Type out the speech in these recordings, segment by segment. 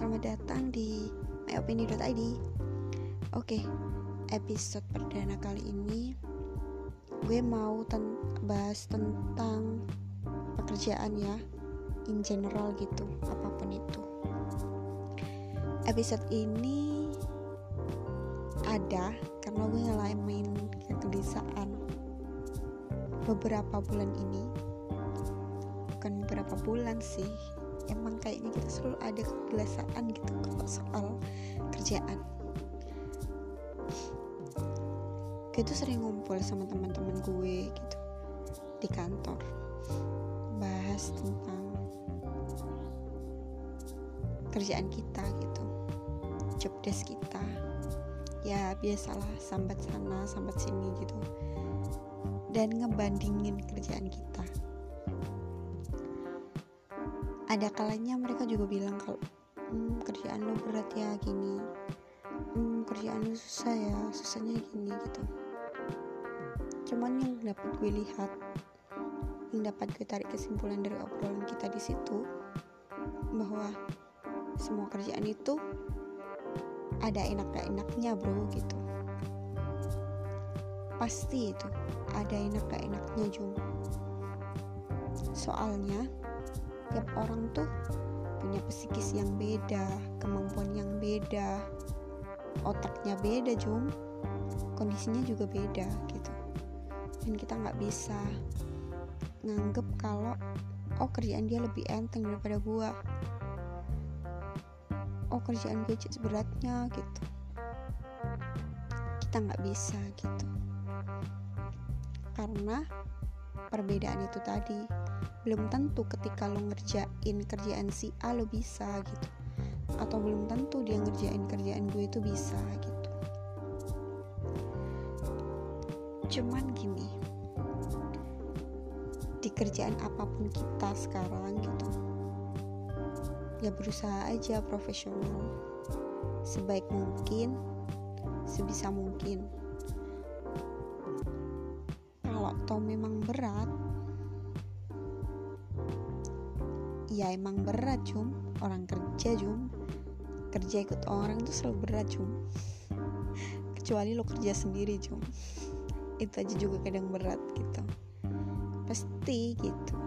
@id. Oke, episode perdana kali ini gue mau ten bahas tentang pekerjaan ya, in general gitu, apa pun itu. Episode ini ada karena gue ngalamin kegelisahan beberapa bulan ini bukan beberapa bulan sih emang kayaknya kita selalu ada kegelisahan gitu kalau soal kerjaan. Gue tuh sering ngumpul sama teman-teman gue gitu di kantor bahas tentang kerjaan kita gitu job desk kita. Ya biasalah sambat sana sambat sini gitu. Dan ngebandingin kerjaan kita ada kalanya mereka juga bilang kalau hmm, kerjaan lu berat ya gini. Hmm, kerjaan lu susah ya susahnya gini gitu. Cuman yang dapat gue lihat yang dapat gue tarik kesimpulan dari obrolan kita di situ bahwa semua kerjaan itu ada enak gak enaknya bro gitu. Pasti itu ada enak gak enaknya Jum soalnya tiap orang tuh punya psikis yang beda kemampuan yang beda otaknya beda Jum. Kondisinya juga beda gitu. Dan kita nggak bisa nganggep kalau oh kerjaan dia lebih enteng daripada gua. Oh kerjaan gue beratnya gitu. Kita nggak bisa gitu. Karena perbedaan itu tadi. Belum tentu ketika lo ngerjain kerjaan si A lo bisa gitu. Atau belum tentu dia ngerjain kerjaan gue itu bisa gitu. Cuman gini di kerjaan apa pun kita sekarang gitu ya berusaha aja profesional. Sebaik mungkin sebisa mungkin toh memang berat? Ya emang berat cum orang kerja cum kerja ikut orang itu selalu berat cum kecuali lo kerja sendiri cum itu aja juga kadang berat gitu. Pasti gitu.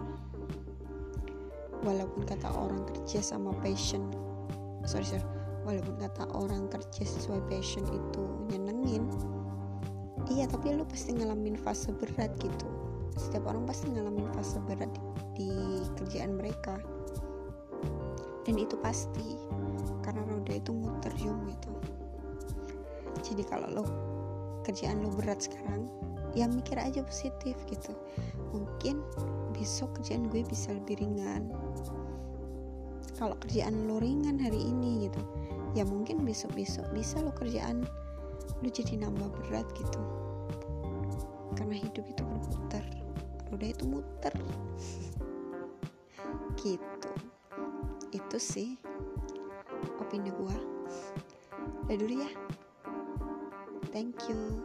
Walaupun kata orang kerja sama passion sorry sorry. Walaupun kata orang kerja sesuai passion itu nyenengin iya tapi lo pasti ngalamin fase berat gitu. Setiap orang pasti ngalamin fase berat di, di kerjaan mereka. Dan itu pasti karena roda itu muter jum gitu. Jadi kalau lo kerjaan lo berat sekarang ya mikir aja positif gitu. Mungkin besok kerjaan gue bisa lebih ringan. Kalau kerjaan lo ringan hari ini gitu ya mungkin besok-besok bisa lo kerjaan lo jadi nambah berat gitu. Karena hidup itu berputar roda itu muter. Gitu. Itu sih opini gua. Udah dulu ya. Thank you